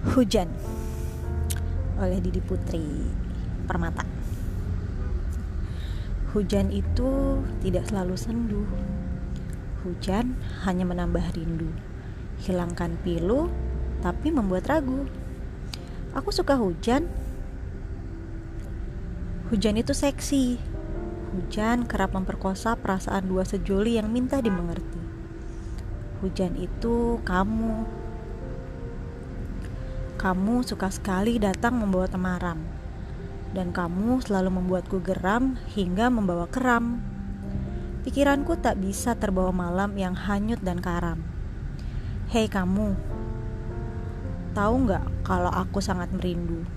Hujan oleh Didi Putri Permata. Hujan itu tidak selalu sendu. Hujan hanya menambah rindu. Hilangkan pilu tapi membuat ragu. Aku suka hujan. Hujan itu seksi. Hujan kerap memperkosa perasaan dua sejoli yang minta dimengerti. Hujan itu kamu, kamu suka sekali datang membawa temaram, dan kamu selalu membuatku geram hingga membawa keram. Pikiranku tak bisa terbawa malam yang hanyut dan karam. Hei kamu, tahu nggak kalau aku sangat merindu?